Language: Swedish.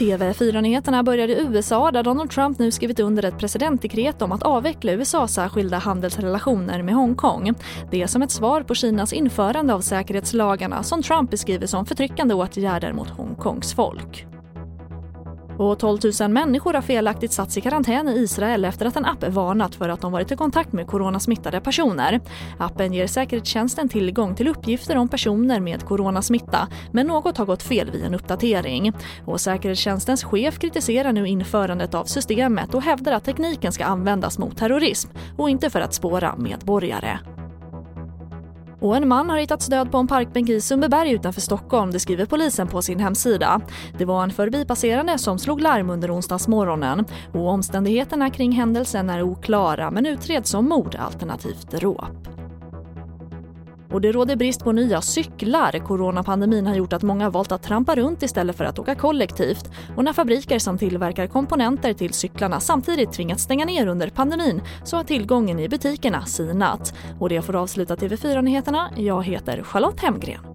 TV4-nyheterna börjar i USA där Donald Trump nu skrivit under ett presidentdekret om att avveckla USAs särskilda handelsrelationer med Hongkong. Det är som ett svar på Kinas införande av säkerhetslagarna som Trump beskriver som förtryckande åtgärder mot Hongkongs folk. Och 12 000 människor har felaktigt satts i karantän i Israel efter att en app varnat för att de varit i kontakt med coronasmittade personer. Appen ger säkerhetstjänsten tillgång till uppgifter om personer med coronasmitta men något har gått fel vid en uppdatering. Och säkerhetstjänstens chef kritiserar nu införandet av systemet och hävdar att tekniken ska användas mot terrorism och inte för att spåra medborgare. Och en man har hittats död på en parkbänk i Sundbyberg utanför Stockholm, det skriver polisen på sin hemsida. Det var en förbipasserande som slog larm under onsdagsmorgonen och omständigheterna kring händelsen är oklara men utreds som mord alternativt dråp. Och det råder brist på nya cyklar. Coronapandemin har gjort att många valt att trampa runt istället för att åka kollektivt. Och när fabriker som tillverkar komponenter till cyklarna samtidigt tvingats stänga ner under pandemin så har tillgången i butikerna sinat. Och det får avsluta TV4-nyheterna. Jag heter Charlotte Hemgren.